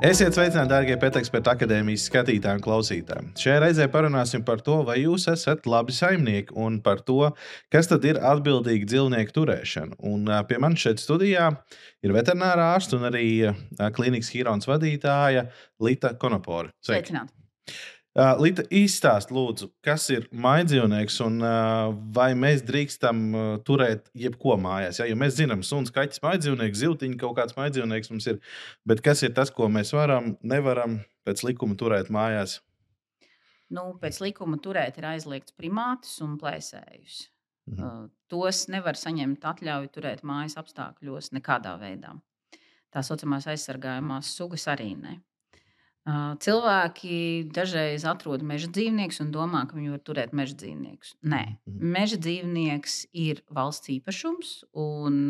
Esiet sveicināti, darbie Pēteksperta akadēmijas skatītāji un klausītāji. Šajā reizē parunāsim par to, vai jūs esat labi saimnieki un par to, kas tad ir atbildīga dzīvnieku turēšana. Un pie manis šeit studijā ir veterinārā ārsts un arī klīnikas Hirons vadītāja Lita Konopora. Sveicināti! Uh, Līta, izstāst, lūdzu, kas ir maidzīvnieks un uh, vai mēs drīkstam uh, turēt jebko mājās. Ja? Jo mēs zinām, suns, kaķis, maidzīvnieks, ziltiņš, kaut kāds maidzīvnieks mums ir. Bet kas ir tas, ko mēs varam, nevaram pēc likuma turēt mājās? Nu, pēc likuma turēt ir aizliegts primātus un plēsējus. Mhm. Tos nevar saņemt atļauju turēt mājas apstākļos nekādā veidā. Tā saucamās aizsargājumās sugas arī ne. Cilvēki dažreiz atrod meža dzīvniekus un domā, ka viņi var turēt meža dzīvniekus. Nē, mhm. meža dzīvnieks ir valsts īpašums, un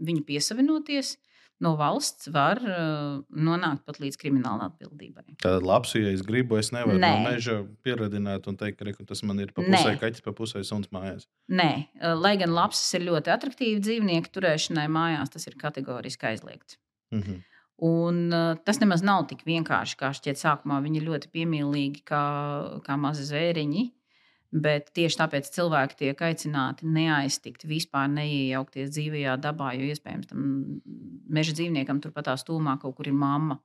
viņu piesavinoties no valsts var nonākt pat līdz krimināla atbildībai. Tātad, labs, ja es gribu, es nevaru Nē. no meža pieradināt un teikt, ka tas man ir pa pusē Nē. kaķis, pa pusē suns mājās. Nē, lai gan labs ir ļoti attraktīvi dzīvnieku turēšanai mājās, tas ir kategoriski aizliegts. Mhm. Un, uh, tas nemaz nav tik vienkārši, kā šķiet sākumā. Viņi ir ļoti piemīlīgi, kā, kā mazi zvēriņi. Bet tieši tāpēc cilvēki tiek aicināti neaiztikt, vispār neiejaukties dzīvajā dabā, jo iespējams tam meža dzīvniekam turpat tās tūmā kaut kur ir mamma.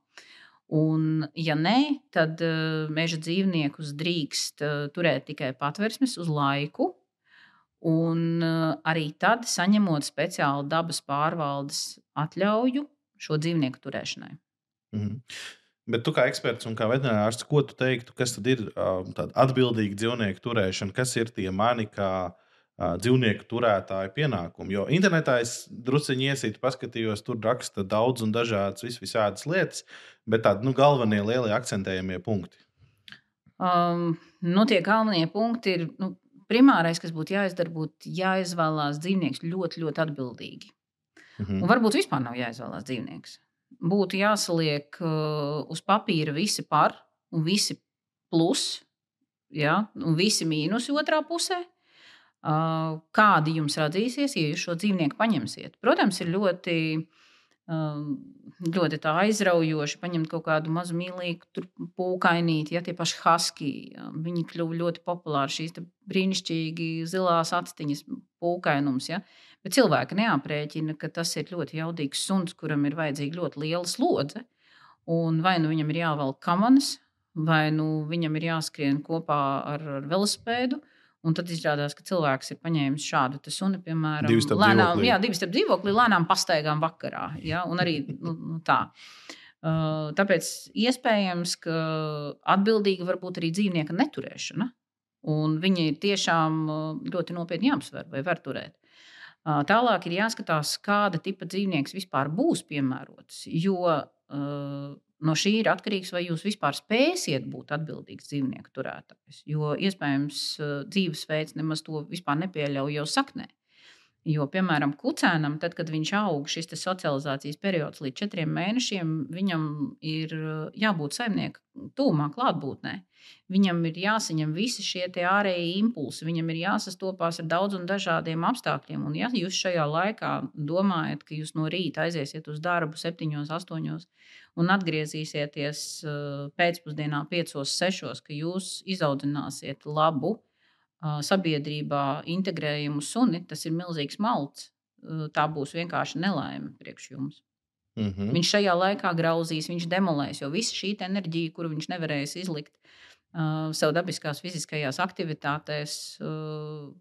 Un, ja nē, tad uh, meža dzīvniekus drīkst uh, turēt tikai patversmes uz laiku. Un arī tad, saņemot speciālu dabas pārvaldes atļauju, šo dzīvnieku turēšanai. Mm -hmm. Bet tu kā eksperts un kā veterinārārsts, ko tu teiktu, kas tad ir uh, atbildīga dzīvnieku turēšana, kas ir tie mani kā dzīvnieku turētāju pienākumi? Jo internetā es druskuļi iesītu, paskatījos, tur raksta daudz un dažādas vis visādas lietas, bet tādi nu, galvenie lielie akcentējamie punkti. Um, nu, tie galvenie punkti ir nu, primārais, kas būtu jāizdara, būtu jāizvēlās dzīvnieks ļoti, ļoti atbildīgi. Mhm. Un varbūt vispār nav jāizvēlās dzīvnieks. Būtu jāsaliek uh, uz papīra visi par un visi plus, ja, un visi mīnusi otrā pusē. Uh, kādi jums radīsies, ja jūs šo dzīvnieku paņemsiet? Protams, ir ļoti Um, ļoti aizraujoši paņemt kaut kādu mazu mīlīgu pūkainīti, ja tie paši haski. Viņi kļuva ļoti populāri, šīs brīnišķīgi zilās atstiņas, pūkainums. Ja? Bet cilvēki neaprēķina, ka tas ir ļoti jaudīgs suns, kuram ir vajadzīga ļoti liela slodze. Un vai nu viņam ir jāvelk kamanas, vai nu viņam ir jāskrien kopā ar, ar velosipēdu. Un tad izrādās, ka cilvēks ir paņēmis šādu sunu, piemēram, divu starp lēnām, dzīvoklī. jā, divu starp dzīvokli, lēnām pastaigām vakarā. Ja? Un arī nu, nu, tā. Uh, tāpēc iespējams, ka atbildīga var būt arī dzīvnieka neturēšana. Un viņi ir tiešām uh, ļoti nopietni jāapsver, vai var turēt. Tālāk ir jāskatās, kāda tipa dzīvnieks vispār būs piemērots. Jo no šī ir atkarīgs, vai jūs vispār spēsiet būt atbildīgs dzīvnieku turētājs. Jo iespējams, dzīvesveids nemaz to vispār nepieļauj jau saknē. Jo, piemēram, kucēnam, tad, kad viņš aug šis socializācijas periods līdz četriem mēnešiem, viņam ir eh, jābūt saimnieka tūmā, klātbūtnē. Viņam ir jāsaņem visi šie ārējie impulsi, viņam ir jāsastopās ar daudziem dažādiem apstākļiem. Un, ja jūs šajā laikā domājat, ka jūs no rīta aiziesiet uz darbu, septiņos, astoņos, un atgriezīsieties eh, pēcpusdienā, piecos, sešos, ka jūs izaudzināsiet labu sabiedrībā integrējumu suni, tas ir milzīgs malts. Tā būs vienkārši nelaime priekš jums. Mm -hmm. Viņš šajā laikā grauzīs, viņš demolēs, jo visa šī enerģija, kuru viņš nevarēs izlikt uh, sev dabiskās fiziskajās aktivitātēs, uh,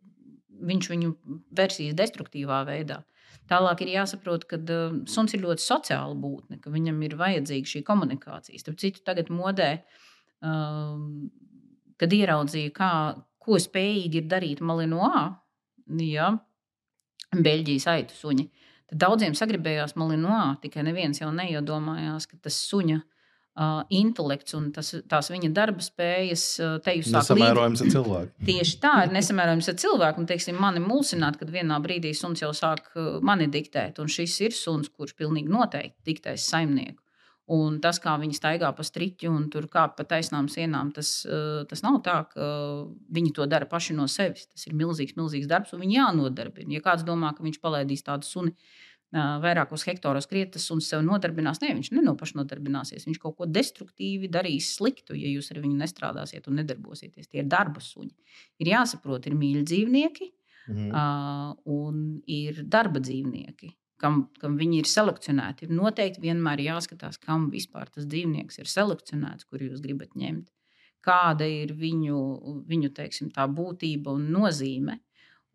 viņš viņu versijas destruktīvā veidā. Tālāk ir jāsaprot, ka uh, suns ir ļoti sociāla būtne, ka viņam ir vajadzīga šī komunikācija. Starp citu, tagad modē, uh, kad ieraudzīju, kā, ko spējīgi ir darīt Malinoā, ja, Beļģijas aitu suņi. Tad daudziem sagribējās Malinoā, tikai neviens jau neiedomājās, ka tas suņa uh, intelekts un tas, tās viņa darba spējas uh, te jūs sākat nesamērojams ar cilvēku. Tieši tā, ir nesamērojams ar cilvēku. Un, teiksim, mani mulsināt, kad vienā brīdī suns jau sāk mani diktēt, un šis ir suns, kurš pilnīgi noteikti diktēs saimnieku. Un tas, kā viņi staigā pa striķi un tur kāp pa taisnām sienām, tas, eh, tas nav tā, ka viņi to dara paši no sevis. Tas ir milzīgs, milzīgs darbs, un viņi jānodarbina. Ja kāds domā, ka viņš palaidīs tādu suni vairākos hektāros krietas un sev nodarbinās. Nē, viņš nenopašnodarbināsies. Viņš kaut ko destruktīvi darīs sliktu, ja jūs ar viņu nestrādāsiet un nedarbosieties. Tie ir darba suņi. Ir jāsaprot, ir mīļi dzīvnieki mhm. uh, un ir darba dzīvnieki. Kam, kam viņi ir selekcionēti. Ir noteikti vienmēr jāskatās, kam vispār tas dzīvnieks ir selekcionēts, kur jūs gribat ņemt. Kāda ir viņu, viņu teiksim, būtība un nozīme.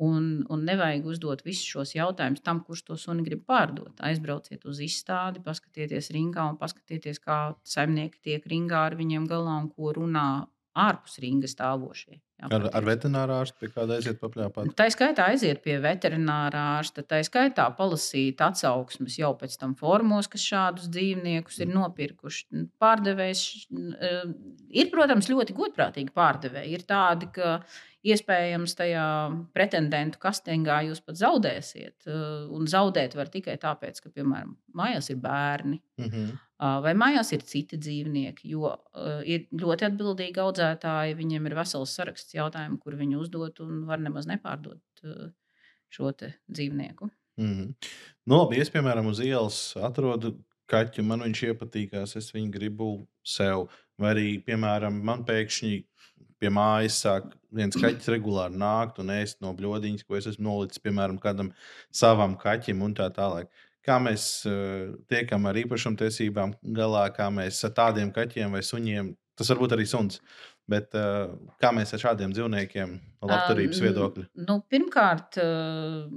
Un, un nevajag uzdot visus šos jautājumus tam, kurš to suni grib pārdot. Aizbrauciet uz izstādi, paskatieties ringā un paskatieties, kā saimnieki tiek ringā ar viņiem galā un ko runā ārpus ringa stāvošie. Jā, ar, ar veterināru ārstu pie kāda aiziet papļāpāt? Tā skaitā aiziet pie veterinārā ārsta, tā skaitā palasīt atsauksmes jau pēc tam formos, kas šādus dzīvniekus ir nopirkuši. Pārdevējs ir, protams, ļoti godprātīgi pārdevēji. Ir tādi, ka iespējams tajā pretendentu kastingā jūs pat zaudēsiet. Uh, un zaudēt var tikai tāpēc, ka, piemēram, mājās ir bērni mm -hmm. Vai mājās ir citi dzīvnieki. Jo ir ļoti atbildīgi audzētāji, viņiem ir vesels saraksts jautājumu, kur viņi uzdot un var nemaz nepārdot šo dzīvnieku. Mm -hmm. nu, labi, es, piemēram, uz ielas atrodu kaķu, man viņš iepatīkās, es viņu gribu sev. Vai arī, piemēram, man pēkšņi pie mājas sāk viens kaķis regulāri nākt un ēst no bludiņas, ko es esmu nolicis, piemēram, kādam savam kaķim un tā tālāk. Kā mēs uh, tiekam ar īpašumtiesībām galā, kā mēs ar tādiem kaķiem vai suņiem, tas var būt arī suns. Bet uh, kā mēs ar šādiem dzīvniekiem labturības um, viedokļa? Nu, pirmkārt, uh,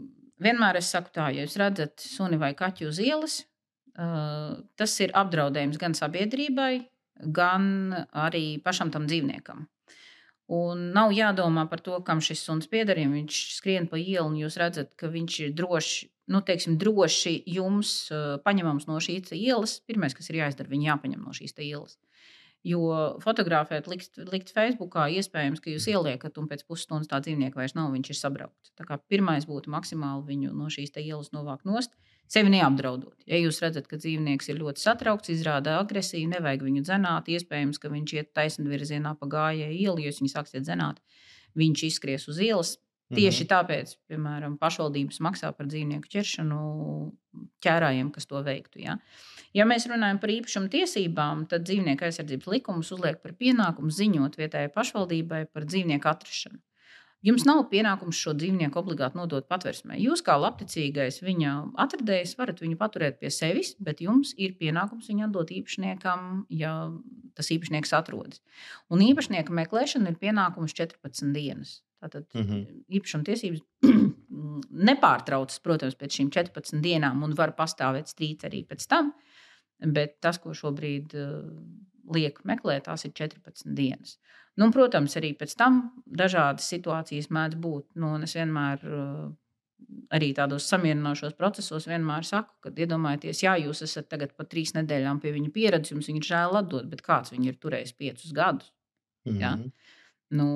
vienmēr es saku tā, ja jūs redzat suni vai kaķi uz ielas, tas ir apdraudējums gan sabiedrībai, gan arī pašam tam dzīvniekam. Un nav jādomā par to, kam šis suns pieder. Viņš skrien pa ielu, un jūs redzat, ka viņš ir droši, nu, teiksim, droši jums uh, paņemams no šīs ielas. Pirmais, kas ir jāizdara, viņu jāpaņem no šīs ielas. Jo fotografēt, likt, likt Facebookā, iespējams, ka jūs ieliekat, un pēc pusstundas tā dzīvnieka vairs nav, viņš ir sabraukts. Tā kā pirmais būtu maksimāli viņu no šīs ielas novākt nost sevi neapdraudot. Ja jūs redzat, ka dzīvnieks ir ļoti satraukts, izrāda agresiju, nevajag viņu dzenāt. Iespējams, ka viņš iet taisnā virzienā pa gājēju ielu, jo viņi sāksiet dzenāt, viņš izskries uz ielas. Tieši mhm. tāpēc, piemēram, pašvaldības maksā par dzīvnieku ķeršanu ķērājiem, kas to veiktu. Ja? ja mēs runājam par īpašumu tiesībām, tad dzīvnieku aizsardzības likums uzliek par pienākumu ziņot vietējai pašvaldībai par dzīvnieku atrašanu. Jums nav pienākums šo dzīvnieku obligāti nodot patversmē. Jūs, kā labticīgais viņa atradējs, varat viņu paturēt pie sevis, bet jums ir pienākums viņu atdot īpašniekam, ja tas īpašnieks atrodas. Un īpašnieka meklēšana ir pienākums 14 dienas. Tātad mm -hmm. īpašuma tiesības nepārtraucas, protams, pēc šīm 14 dienām, un var pastāvēt strīds arī pēc tam. Bet tas, ko šobrīd liek meklēt, tās ir 14 dienas. Nu, protams, arī pēc tam dažādas situācijas mēdz būt. Nu, es vienmēr uh, arī tādos samierinošos procesos vienmēr saku, ka iedomājieties, ja jūs esat tagad pat trīs nedēļām pie viņa pieredzes, jums viņa žēl atdot, bet kāds viņu ir turējis piecus gadus. Mm -hmm. ja? nu,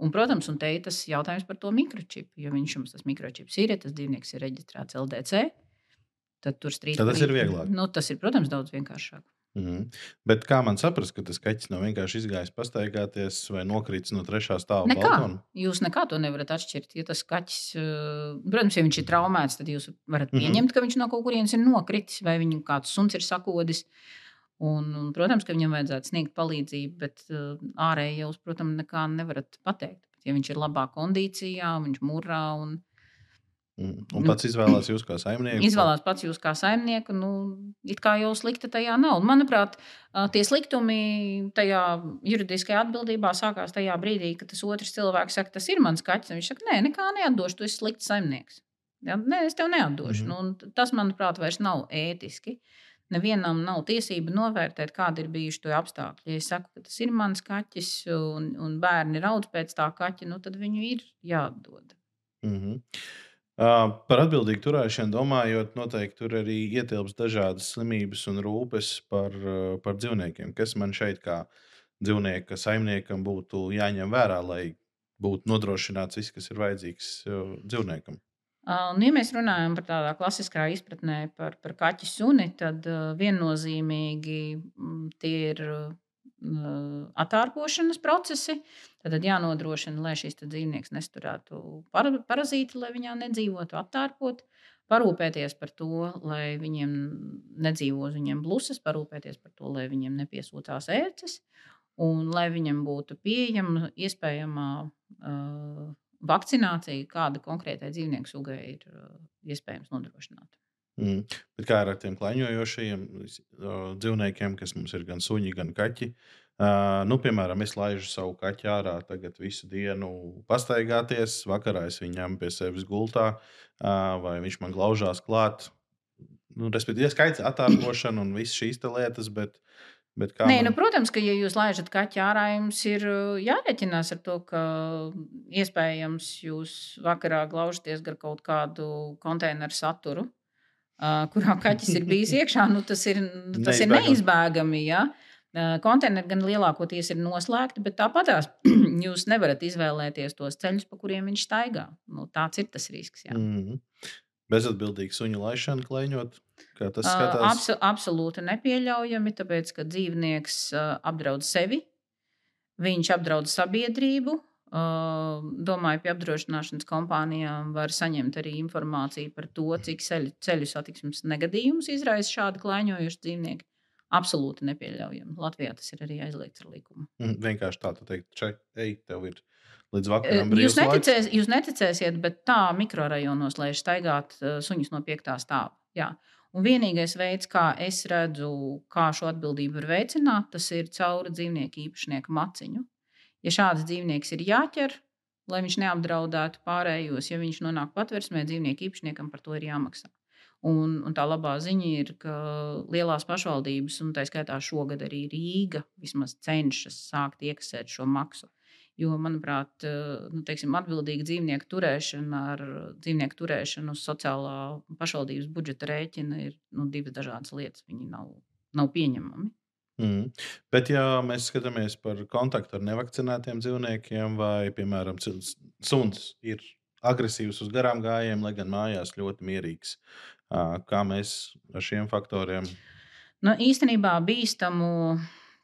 un, protams, un te ir tas jautājums par to mikročipu. Ja viņš jums tas mikročips ir, ja tas dzīvnieks ir reģistrēts LDC, tad tur strīdus. Tad tas ir vieglāk. Nu, tas ir, protams, daudz vienkāršāk. Mm -hmm. Bet kā man saprast, ka tas kaķis nav vienkārši izgājis pastaigāties vai nokritis no trešā stāva nekā. balkona? Jūs nekā to nevarat atšķirt. Ja tas kaķis, protams, ja viņš ir traumēts, tad jūs varat mhm. pieņemt, mm -hmm. ka viņš no kaut kurienes ir nokritis vai viņu kāds suns ir sakodis. Un, un, protams, ka viņam vajadzētu sniegt palīdzību, bet uh, ārēji jūs, protams, nekā nevarat pateikt. Bet, ja viņš ir labā kondīcijā, viņš murā un Mm. Un pats izvēlās jūs kā saimnieku. Izvēlās pats jūs kā saimnieku. Nu, it kā jau slikta tajā nav. Manuprāt, tie sliktumi tajā juridiskajā atbildībā sākās tajā brīdī, kad tas otrs cilvēks saka, tas ir mans kaķis. Viņš saka, nē, nekā neatdošu, tu esi slikts saimnieks. Ja, nē, es tev neatdošu. Mm -hmm. nu, tas, manuprāt, vairs nav ētiski. Nevienam nav tiesība novērtēt, kādi ir bijuši tie apstākļi. Ja es saku, ka tas ir mans kaķis un, un bērni raudz pēc tā kaķa, nu, tad viņu ir jāatdod. Mm -hmm. Par atbildīgu turēšanu domājot, noteikti tur arī ietilps dažādas slimības un rūpes par, par dzīvniekiem. Kas man šeit, kā dzīvnieka saimniekam, būtu jāņem vērā, lai būtu nodrošināts viss, kas ir vajadzīgs dzīvniekam? Un, ja mēs runājam par tādā klasiskā izpratnē par, par kaķu suni, tad viennozīmīgi tie ir atārpošanas procesi. Tad jānodrošina, lai šis dzīvnieks nesturētu parazīti, lai viņā nedzīvotu, attārpot. parūpēties par to, lai viņiem nedzīvo uz viņiem blusas, parūpēties par to, lai viņiem nepiesūtās ērces, un lai viņiem būtu pieejama iespējamā uh, vakcinācija, kāda konkrētai dzīvnieku sugai ir uh, iespējams nodrošināt. Mm. Bet kā ar tiem klaņojošiem uh, dzīvniekiem, kas mums ir gan suņi, gan kaķi? Uh, nu, piemēram, es laižu savu kaķu ārā, tagad visu dienu pastaigāties. Vakarā es viņu ņemu pie sevis gultā, uh, vai viņš man glaužās klāt. Nu, respektīvi, skaits attēlošana un visas šīs lietas, bet, kā. Nē, man... nu, protams, ka, ja jūs laižat kaķu ārā, jums ir jārēķinās ar to, ka iespējams jūs vakarā glaužaties gar kaut kādu konteineru saturu kurā kaķis ir bijis iekšā, nu, tas ir, nu, tas ir neizbēgami. Ja? Konteineri gan lielākoties ir noslēgti, bet tāpat jūs nevarat izvēlēties tos ceļus, pa kuriem viņš staigā. Nu, tāds ir tas risks. Jā. Mm -hmm. Bezatbildīga suņa laišana, klaiņot. Tas skatās... Abs absolūti nepieļaujami, tāpēc ka dzīvnieks apdraud sevi, viņš apdraud sabiedrību, Domāju, pie apdrošināšanas kompānijām var saņemt arī informāciju par to, cik ceļu, ceļu satiksmes negadījumus izraisa šādi klaiņojuši dzīvnieki. Absolūti nepieļaujami. Latvijā tas ir arī aizliegts ar likumu. Mm, vienkārši tā, tu teikt, ček, ej, tev ir līdz vakaram. Jūs, neticēs, jūs neticēsiet, bet tā mikrorajonos, lai staigāt suņus no piektā stāva. Jā. Un vienīgais veids, kā es redzu, kā šo atbildību var veicināt, tas ir cauri dzīvnieku īpašnieku maciņu ja šāds dzīvnieks ir jāķer, lai viņš neapdraudētu pārējos, ja viņš nonāk patversmē, dzīvnieku īpašniekam par to ir jāmaksā. Un, un tā labā ziņa ir, ka lielās pašvaldības, un tā skaitā šogad arī Rīga, vismaz cenšas sākt iekasēt šo maksu. Jo, manuprāt, nu, teiksim, atbildīga dzīvnieku turēšana ar dzīvnieku turēšanu uz sociālā pašvaldības budžeta rēķina ir nu, divas dažādas lietas. Viņi nav, nav pieņemami. Mm. Bet, ja mēs skatāmies par kontaktu ar nevakcinētiem dzīvniekiem, vai, piemēram, suns ir agresīvs uz garām gājējiem, lai gan mājās ļoti mierīgs, kā mēs ar šiem faktoriem? Nu, īstenībā bīstamu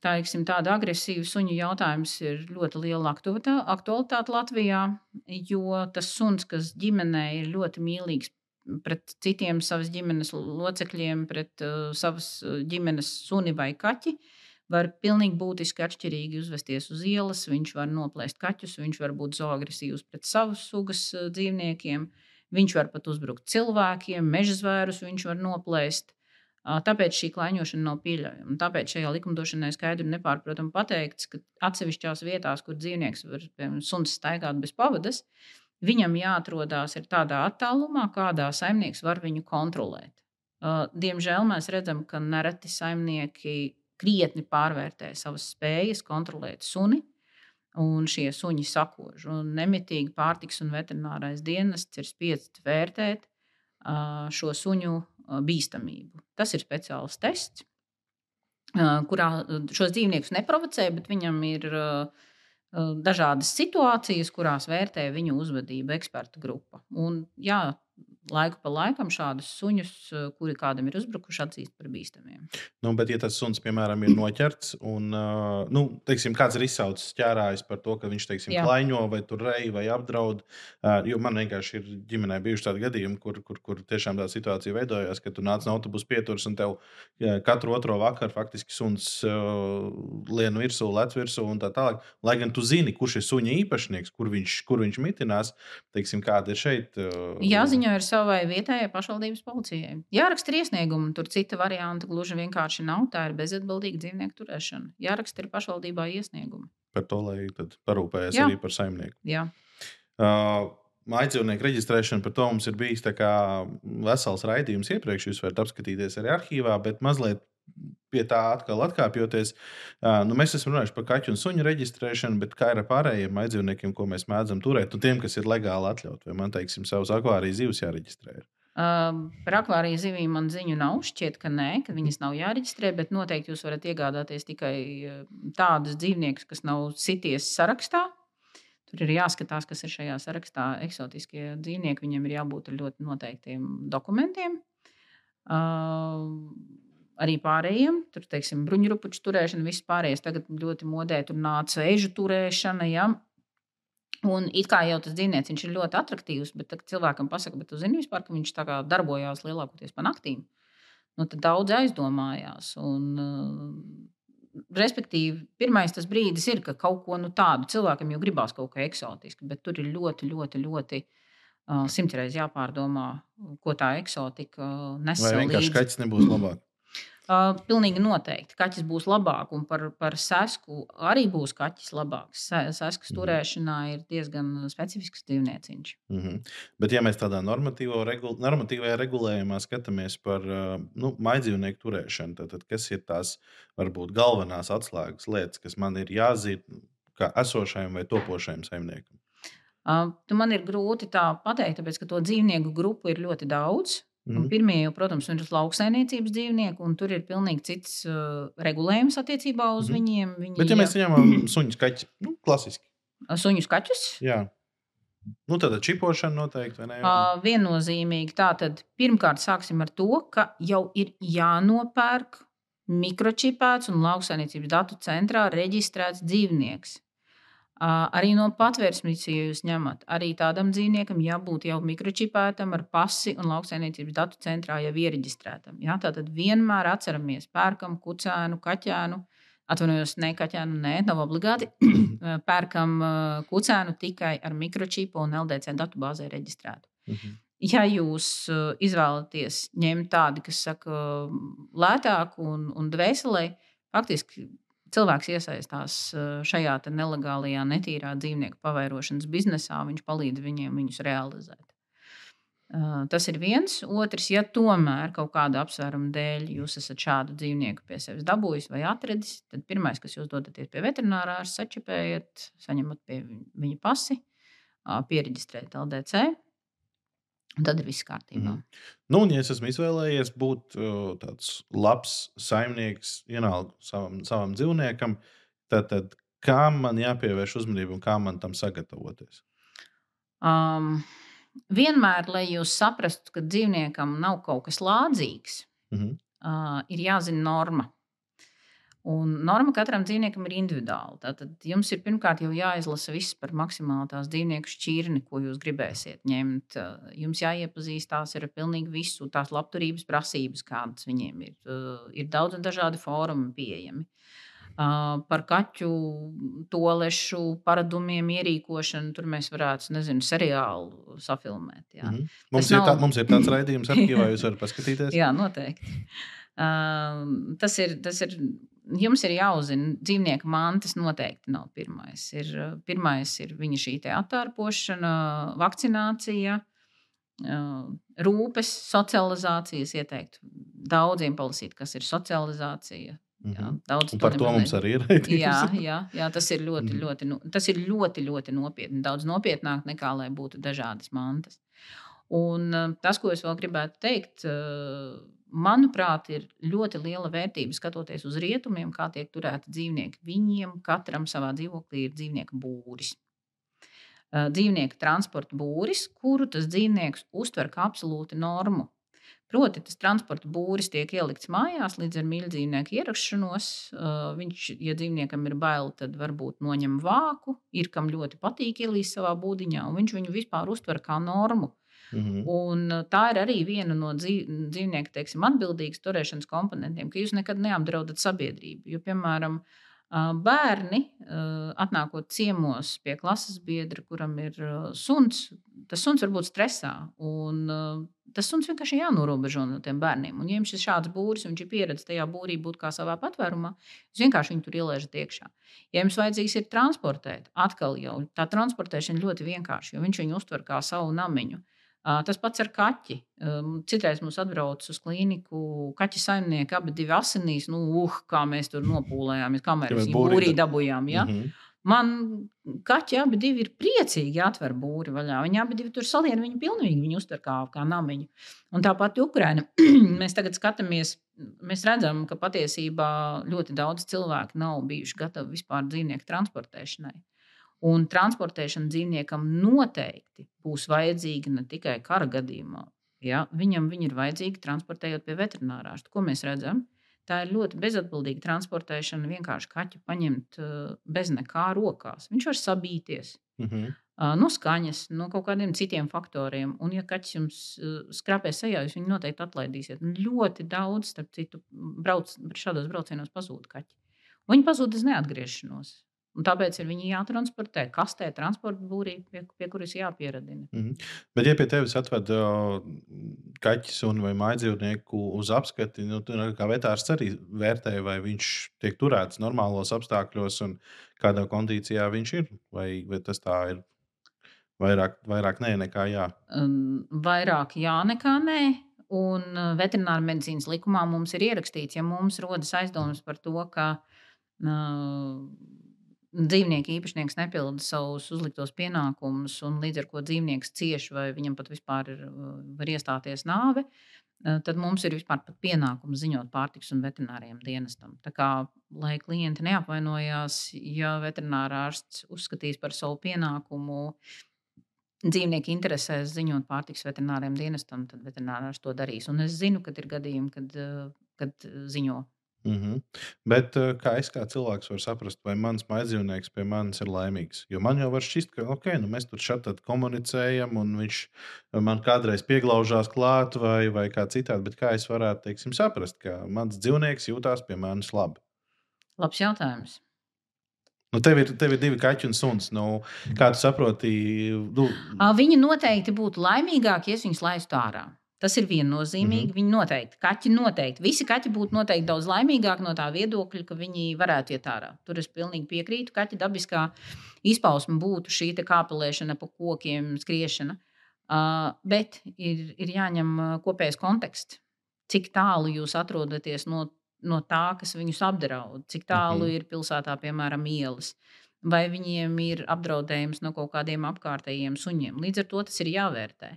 teiksim, tādu agresīvu suņu jautājums ir ļoti liela aktualitāte Latvijā, jo tas suns, kas ģimenē ir ļoti mīlīgs pret citiem savas ģimenes locekļiem, pret uh, savas ģimenes suni vai kaķi. Var pilnīgi būtiski atšķirīgi uzvesties uz ielas. Viņš var noplēst kaķus, viņš var būt zoagresīvs pret savas sugas uh, dzīvniekiem, viņš var pat uzbrukt cilvēkiem, meža zvērus viņš var noplēst. Tāpēc šī klaiņošana nav pieļaujama. Tāpēc šajā likumdošanā skaidri un nepārprotami pateikts, ka atsevišķās vietās, kur dzīvnieks var, suns staigāt bez pavadas, Viņam jāatrodas tādā attālumā, kādā saimnieks var viņu kontrolēt. Diemžēl mēs redzam, ka nereti saimnieki krietni pārvērtē savas spējas kontrolēt suni, un šie suņi sakož. Un nemitīgi pārtiks un veterinārais dienests ir spiests vērtēt šo suņu bīstamību. Tas ir speciāls tests, kurā šos dzīvniekus neprovocē, bet viņam ir uh, dažādas situācijas, kurās vērtē viņu uzvedību ekspertu grupa. Un, jā, laiku pa laikam šādus suņus, eh, kuri kādam ir uzbrukuši, atzīst par bīstamiem. Nu, bet, ja tas suns, piemēram, ir noķerts un uh, nu, teiksim, kāds ir izsaucis ķērājs par to, ka viņš teiksim, klaiņo vai reji vai apdraud, uh, jo man vienkārši ir ģimenē bijuši tādi gadījumi, kur, kur, kur tiešām tā situācija veidojās, ka tu nāc no autobusa pieturas un tev katru otro vakaru faktiski suns lien virsū, lec virsū un tā tālāk. Lai gan tu zini, kurš ir suņa īpašnieks, kur viņš, kur viņš mitinās, teiksim, kāda ir šeit. Jāziņo ir savai vietējai pašvaldības policijai. Jāraksta ir iesniegumi, tur cita varianta gluži vienkārši nav. Tā ir bezatbildīga dzīvnieku turēšana. Jāraksta ir pašvaldībā iesniegumi. Par to, lai parūpējas Jā. arī par saimnieku. Jā. Uh, Mājdzīvnieku reģistrēšana par to mums ir bijis vesels raidījums iepriekš. Jūs varat apskatīties arī arhīvā, bet mazliet pie tā atkal atkāpjoties, nu, mēs esam runājuši par kaķu un suņu reģistrēšanu, bet kā ir ar pārējiem maidzīvniekiem, ko mēs mēdzam turēt, un tiem, kas ir legāli atļauti, vai man, teiksim, savus akvārijas zivs jāreģistrē? Uh, par akvārijas zivīm man ziņu nav. Šķiet, ka nē, ka viņas nav jāreģistrē, bet noteikti jūs varat iegādāties tikai tādus dzīvniekus, kas nav sities sarakstā. Tur ir jāskatās, kas ir šajā sarakstā. Eksotiskie dzīvnieki, viņiem ir jābūt ar ļoti noteiktiem dokumentiem. Uh, arī pārējiem. Tur, teiksim, bruņurupuču turēšana, viss pārējais tagad ļoti modē. Tur nāca ežu turēšana. Ja? Un it kā jau tas dzīvnieks ir ļoti attraktīvs, bet tad cilvēkam pasaka, bet tu zini, vispār, ka viņš darbojās lielākoties pa naktīm. Nu, tad daudz aizdomājās. Un, uh, respektīvi, pirmais tas brīdis ir, ka kaut ko nu, tādu cilvēkam jau gribās kaut ko eksotisku, bet tur ir ļoti, ļoti, ļoti uh, simtreiz jāpārdomā, ko tā eksotika nes. Vai vienkārši kaķis nebūs labāk? Uh, pilnīgi noteikti. Kaķis būs labāk, un par, par sesku arī būs kaķis labāks. Seskas mm. turēšanā ir diezgan specifisks dzīvnieciņš. Mm -hmm. Bet, ja mēs tādā regul normatīvajā regulējumā skatāmies par nu, maidzīvnieku turēšanu, tad, tad kas ir tās varbūt galvenās atslēgas lietas, kas man ir jāzina kā esošajam vai topošajam saimniekam? Uh, man ir grūti tā pateikt, tāpēc ka to dzīvnieku grupu ir ļoti daudz. Mm. Pirmie, jau, protams, ir lauksaimniecības dzīvnieki, un tur ir pilnīgi cits uh, regulējums attiecībā uz mm. viņiem. Viņi, Bet, ja mēs ņemam suņus, kaķus, nu, klasiski. Suņus, kaķus? Jā. Nu, tāda čipošana noteikti, ne? Uh, viennozīmīgi. Tātad, pirmkārt, sāksim ar to, ka jau ir jānopērk mikročipēts un lauksaimniecības datu centrā reģistrēts dzīvnieks. Arī no patvērsmes, ja jūs ņemat, arī tādam dzīvniekam jābūt jau mikročipētam ar pasi un lauksaimniecības datu centrā jau iereģistrētam. Ja? Tātad vienmēr atceramies, pērkam kucēnu, kaķēnu. Atvainojos, ne kaķēnu, nē, nav obligāti. pērkam kucēnu tikai ar mikročipu un LDC datubāzē reģistrētu. Mhm. Ja jūs izvēlaties ņemt tādu, kas saka, lētāku un, un dvēselē, faktiski cilvēks iesaistās eh, šajā nelegālajā, netīrā dzīvnieku pavairošanas biznesā, viņš palīdz viņiem viņus realizēt. Eh, tas ir viens. Otrs, ja tomēr kaut kāda apsvēruma dēļ jūs esat šādu dzīvnieku pie sevis dabūjis vai atradis, tad pirmais, kas jūs dodaties pie veterinārā, sačepējiet, saņemat pie viņa pasi, pieregistrējat LDC Un tad ir viss kārtībā. Mm. Nu, un, ja es esmu izvēlējies būt uh, tāds labs saimnieks, vienalga savam, savam dzīvniekam, tad, tad kā man jāpievērš uzmanība un kā man tam sagatavoties? Um, vienmēr, lai jūs saprastu, ka dzīvniekam nav kaut kas lādzīgs, mm -hmm. uh, ir jāzina norma. Un norma katram dzīvniekam ir individuāla. Tātad jums ir pirmkārt jau jāizlasa viss par maksimāli tās dzīvnieku šķirni, ko jūs gribēsiet ņemt. Jums jāiepazīstās ar pilnīgi visu tās labturības prasības, kādas viņiem ir. Ir daudz un dažādi fórumi pieejami. Par kaķu tolešu paradumiem, ierīkošanu. Tur mēs varētu, nezinu, seriālu safilmēt. Jā. Mm -hmm. mums, ir nav... tā, mums ir tāds raidījums, arhīvā jūs varat paskatīties. jā, noteikti. Uh, tas, ir, tas ir jums ir jāuzzina, dzīvnieka mantas noteikti nav pirmais. Ir, pirmais ir viņa šī attārpošana, vakcinācija, rūpes, socializācijas. Ieteiktu daudziem palasīt, kas ir socializācija. Jā, mhm. daudz par to mums arī ir. jā, jā, jā, tas ir ļoti, mhm. ļoti, nu, tas ir ļoti, ļoti nopietni. Daudz nopietnāk nekā lai būtu dažādas mantas. Un tas, ko es vēl gribētu teikt, manuprāt, ir ļoti liela vērtība skatoties uz rietumiem, kā tiek turēti dzīvnieki. Viņiem katram savā dzīvoklī ir dzīvnieka būris. Dzīvnieka transporta būris, kuru tas dzīvnieks uztver kā absolūti normu. Proti, tas transporta būris tiek ielikts mājās līdz ar mīļdzīvnieku ierašanos. Viņš, ja dzīvniekam ir bail, tad varbūt noņem vāku, ir kam ļoti patīk ielīst savā būdiņā, un viņš viņu vispār uztver kā normu. -hmm. Un tā ir arī viena no dzīvnieku teiksim, atbildīgas turēšanas komponentiem, ka jūs nekad neapdraudat sabiedrību. Jo, piemēram, bērni atnākot ciemos pie klases biedra, kuram ir suns, tas suns var būt stresā. Un, tas suns vienkārši jānorobežo no tiem bērniem. Un, ja jums ir šāds būris, un viņš ir pieredzējis tajā būrī būt kā savā patvērumā, jūs vienkārši viņu tur ieliežat iekšā. Ja jums vajadzīgs ir transportēt, atkal jau tā transportēšana ļoti vienkārša, jo viņš viņu uztver kā savu namiņu. Tas pats ar kaķi. Citreiz mums atbrauc uz klīniku kaķa saimnieki, abi divi asinīs. Nu, uh, kā mēs tur nopūlējāmies, kā mēs viņu būrī dabūjām. Ja? Mm -hmm. Man kaķi abi ir priecīgi atver būri vaļā. Viņi abi tur salien viņu pilnīgi, viņu uztver kā, kā namiņu. Un tāpat Ukraina. mēs tagad skatāmies, mēs redzam, ka patiesībā ļoti daudz cilvēku nav bijuši gatavi vispār dzīvnieku transportēšanai. Un transportēšana dzīvniekam noteikti būs vajadzīga ne tikai kara gadījumā. Ja? Viņam viņa ir vajadzīga transportējot pie veterinārārsta. Ko mēs redzam? Tā ir ļoti bezatbildīga transportēšana. Vienkārši kaķu paņemt bez nekā rokās. Viņš var sabīties. Mm -hmm. no skaņas, no kaut kādiem citiem faktoriem. Un, ja kaķis jums skrapē sejā, jūs viņu noteikti atlaidīsiet. Un ļoti daudz, starp citu, brauc, šādos braucienos pazūd kaķi. Viņi pazūd uz neatgriešanos. Un tāpēc ir viņi jātransportē kastē, transporta būrī, pie, pie kuras jāpieradina. Mm -hmm. Bet, ja pie tevis atved uh, kaķis un vai mājdzīvnieku uz apskati, nu, tad kā vetārs arī vērtē, vai viņš tiek turēts normālos apstākļos un kādā kondīcijā viņš ir, vai, vai tas tā ir. Vairāk, vairāk nē, nekā jā. Um, vairāk jā, nekā nē. Un veterināra medicīnas likumā mums ir ierakstīts, ja mums rodas aizdomas par to, ka uh, dzīvnieka īpašnieks nepilda savus uzliktos pienākumus, un līdz ar to dzīvnieks cieš vai viņam pat vispār ir, var iestāties nāve, tad mums ir vispār pienākums ziņot pārtiks un veterināriem dienestam. Tā kā, lai klienti neapvainojās, ja veterinārārsts uzskatīs par savu pienākumu dzīvnieku interesēs ziņot pārtiks veterināriem dienestam, tad veterinārārs to darīs. Un es zinu, ka ir gadījumi, kad, kad ziņo Mm -hmm. Bet eh, kā es kā cilvēks varu saprast, vai mans maizīvnieks pie manis ir laimīgs? Jo man jau var šķist, ka okay, nu mēs tur šādi komunicējam, un viņš man kādreiz pieglaužās klāt, vai, vai kā citādi. Bet kā es varētu teiksim, saprast, ka mans dzīvnieks jūtās pie manis labi? Labs jautājums. Nu, tev, ir, tev ir divi kaķi un suns. Nu, kā tu saproti? Nu... Viņi noteikti būtu laimīgāki, ja viņus laistu ārā. Tas ir viennozīmīgi. Mm -hmm. Viņi noteikti, kaķi noteikti. Visi kaķi būtu noteikti daudz laimīgāki no tā viedokļa, ka viņi varētu iet ārā. Tur es pilnīgi piekrītu. Kaķa dabiskā izpausme būtu šī kāpelēšana pa kokiem, skriešana. Uh, bet ir, ir jāņem kopējais konteksts. Cik tālu jūs atrodaties no, no tā, kas viņus apdraud, cik tālu mm -hmm. ir pilsētā, piemēram, ielas. Vai viņiem ir apdraudējums no kaut kādiem apkārtējiem suņiem. Līdz ar to tas ir jāvērtē.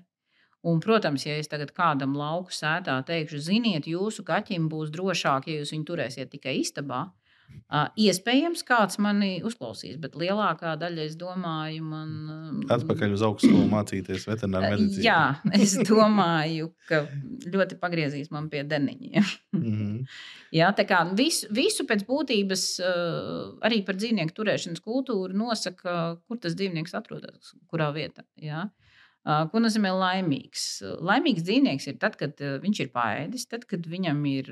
Un, protams, ja es tagad kādam lauku sētā teikšu, ziniet, jūsu kaķim būs drošāk, ja jūs viņu turēsiet tikai istabā, Uh, iespējams, kāds mani uzklausīs, bet lielākā daļa, es domāju, man. Atpakaļ uz augstskolu mācīties veterināru medicīnu. Jā, es domāju, ka ļoti pagriezīs man pie deniņiem. mm -hmm. Jā, tā kā visu, visu pēc būtības arī par dzīvnieku turēšanas kultūru nosaka, kur tas dzīvnieks atrodas, kurā vietā. Jā. Ko nozīmē laimīgs? Laimīgs dzīvnieks ir tad, kad viņš ir paēdis, tad, kad viņam ir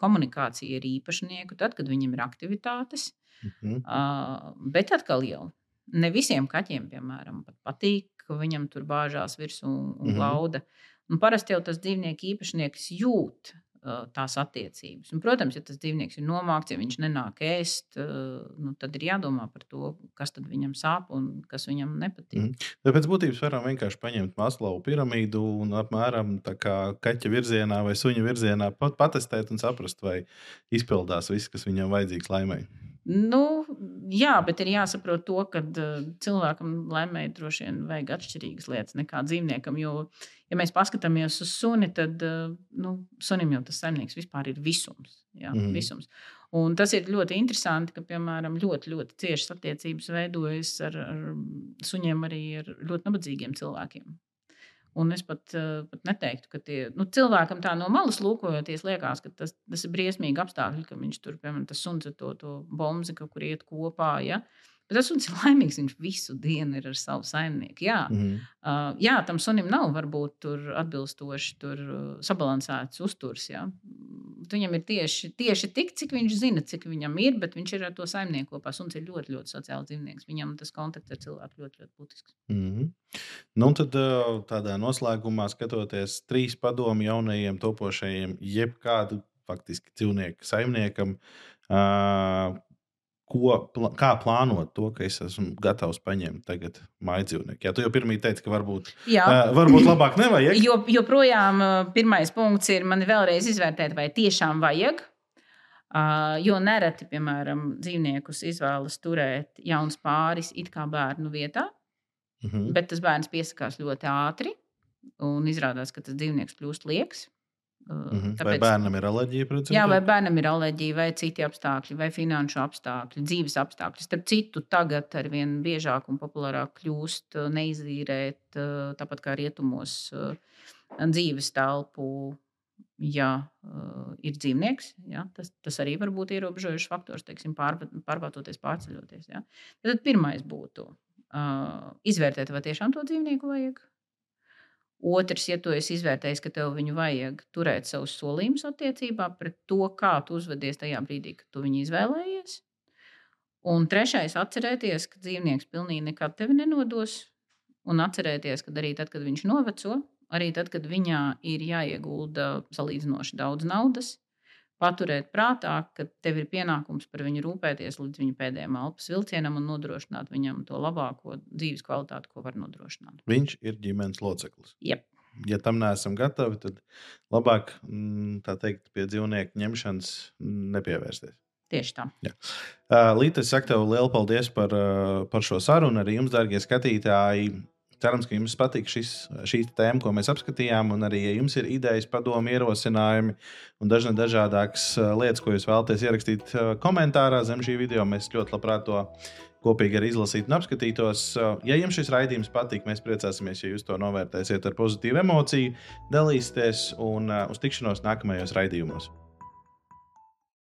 komunikācija ar īpašnieku, tad, kad viņam ir aktivitātes. Mhm. Bet atkal jau ne visiem kaķiem, piemēram, pat patīk, ka viņam tur bāžās virsū un mhm. glauda. Un parasti jau tas dzīvnieku īpašnieks jūt tās attiecības. Un, protams, ja tas dzīvnieks ir nomākts, ja viņš nenāk ēst, nu, tad ir jādomā par to, kas viņam sāp un kas viņam nepatīk. Mm. Pēc būtības varam vienkārši paņemt Maslowu piramīdu un apmēram tā kā kaķa virzienā vai suņa virzienā pat patestēt un saprast, vai izpildās viss, kas viņam vajadzīgs laimēji. Nu, jā, bet ir jāsaprot to, ka uh, cilvēkam laimēji droši vien vajag atšķirīgas lietas nekā dzīvniekam. Jo, ja mēs paskatāmies uz suni, tad uh, nu, sunim jau tas saimnieks vispār ir visums. Jā, mm. visums. Un tas ir ļoti interesanti, ka, piemēram, ļoti, ļoti ciešas attiecības veidojas ar, ar suņiem arī ar ļoti nabadzīgiem cilvēkiem. Un es pat, eh, pat neteiktu, ka tie nu, cilvēkam tā no malas lūkojoties, liekas, ka tas, tas ir briesmīgi apstākļi, ka viņš tur, piemēram, tas suns ar to, to bombu, kur iet kopā. Ja? Bet tas suns ir laimīgs. Viņš visu dienu ir ar savu saimnieku. Jā, mm uh, jā tam sunim nav varbūt atbilstoši tur, uh, sabalansēts uzturs. Jā. Viņam ir tieši, tieši tik, cik viņš zina, cik viņam ir, bet viņš ir ar to saimnieku kopā. Suns ir ļoti, ļoti sociāls dzīvnieks. Viņam tas kontakts ar cilvēku ļoti, ļoti būtisks. Mm -hmm. Nu, tad tādā noslēgumā skatoties trīs padomu jaunajiem topošajiem, jebkādu faktiski dzīvnieku saimniekam. Uh, ko, kā plānot to, ka es esmu gatavs paņemt tagad mājas dzīvnieku. Jā, tu jau pirmie teici, ka varbūt, Jā. uh, varbūt labāk nevajag. Jo, joprojām uh, pirmais punkts ir man vēlreiz izvērtēt, vai tiešām vajag. Uh, jo nereti, piemēram, dzīvniekus izvēlas turēt jauns pāris it kā bērnu vietā, mm -hmm. bet tas bērns piesakās ļoti ātri un izrādās, ka tas dzīvnieks kļūst lieks. -hmm. Tāpēc, vai bērnam ir alerģija pret dzīvniekiem? Jā, vai bērnam ir alerģija, vai citi apstākļi, vai finanšu apstākļi, dzīves apstākļi. Starp citu, tagad ar vien biežāk un populārāk kļūst neizīrēt, tāpat kā rietumos, dzīves telpu. Ja uh, ir dzīvnieks, ja, tas, tas arī var būt ierobežojošs faktors, teiksim, pār, pārvātoties, pārceļoties. Ja. Tad pirmais būtu uh, izvērtēt, vai tiešām to dzīvnieku vajag. Otrs, ja tu esi izvērtējis, ka tev viņu vajag turēt savus solījumus attiecībā pret to, kā tu uzvedies tajā brīdī, kad tu viņu izvēlējies. Un trešais, atcerēties, ka dzīvnieks pilnīgi nekad tevi nenodos. Un atcerēties, ka arī tad, kad viņš noveco, arī tad, kad viņā ir jāiegulda salīdzinoši daudz naudas, paturēt prātā, ka tev ir pienākums par viņu rūpēties līdz viņa pēdējiem elpas vilcienam un nodrošināt viņam to labāko dzīves kvalitāti, ko var nodrošināt. Viņš ir ģimenes loceklis. Yep. Ja tam neesam gatavi, tad labāk mm, teikt, pie dzīvnieku ņemšanas nepievērsties. Tieši tā. Jā. Līta, es saku tev lielu paldies par, par šo sarunu. Arī jums, darbie skatītāji, Cerams, ka jums patīk šis, šī tēma, ko mēs apskatījām. Un arī, ja jums ir idejas, padomi, ierosinājumi un dažne dažādākas lietas, ko jūs vēlaties ierakstīt komentārā zem šī video, mēs ļoti labprāt to kopīgi arī izlasītu un apskatītos. Ja jums šis raidījums patīk, mēs priecāsimies, ja jūs to novērtēsiet ar pozitīvu emociju, dalīsieties un uz tikšanos nākamajos raidījumos.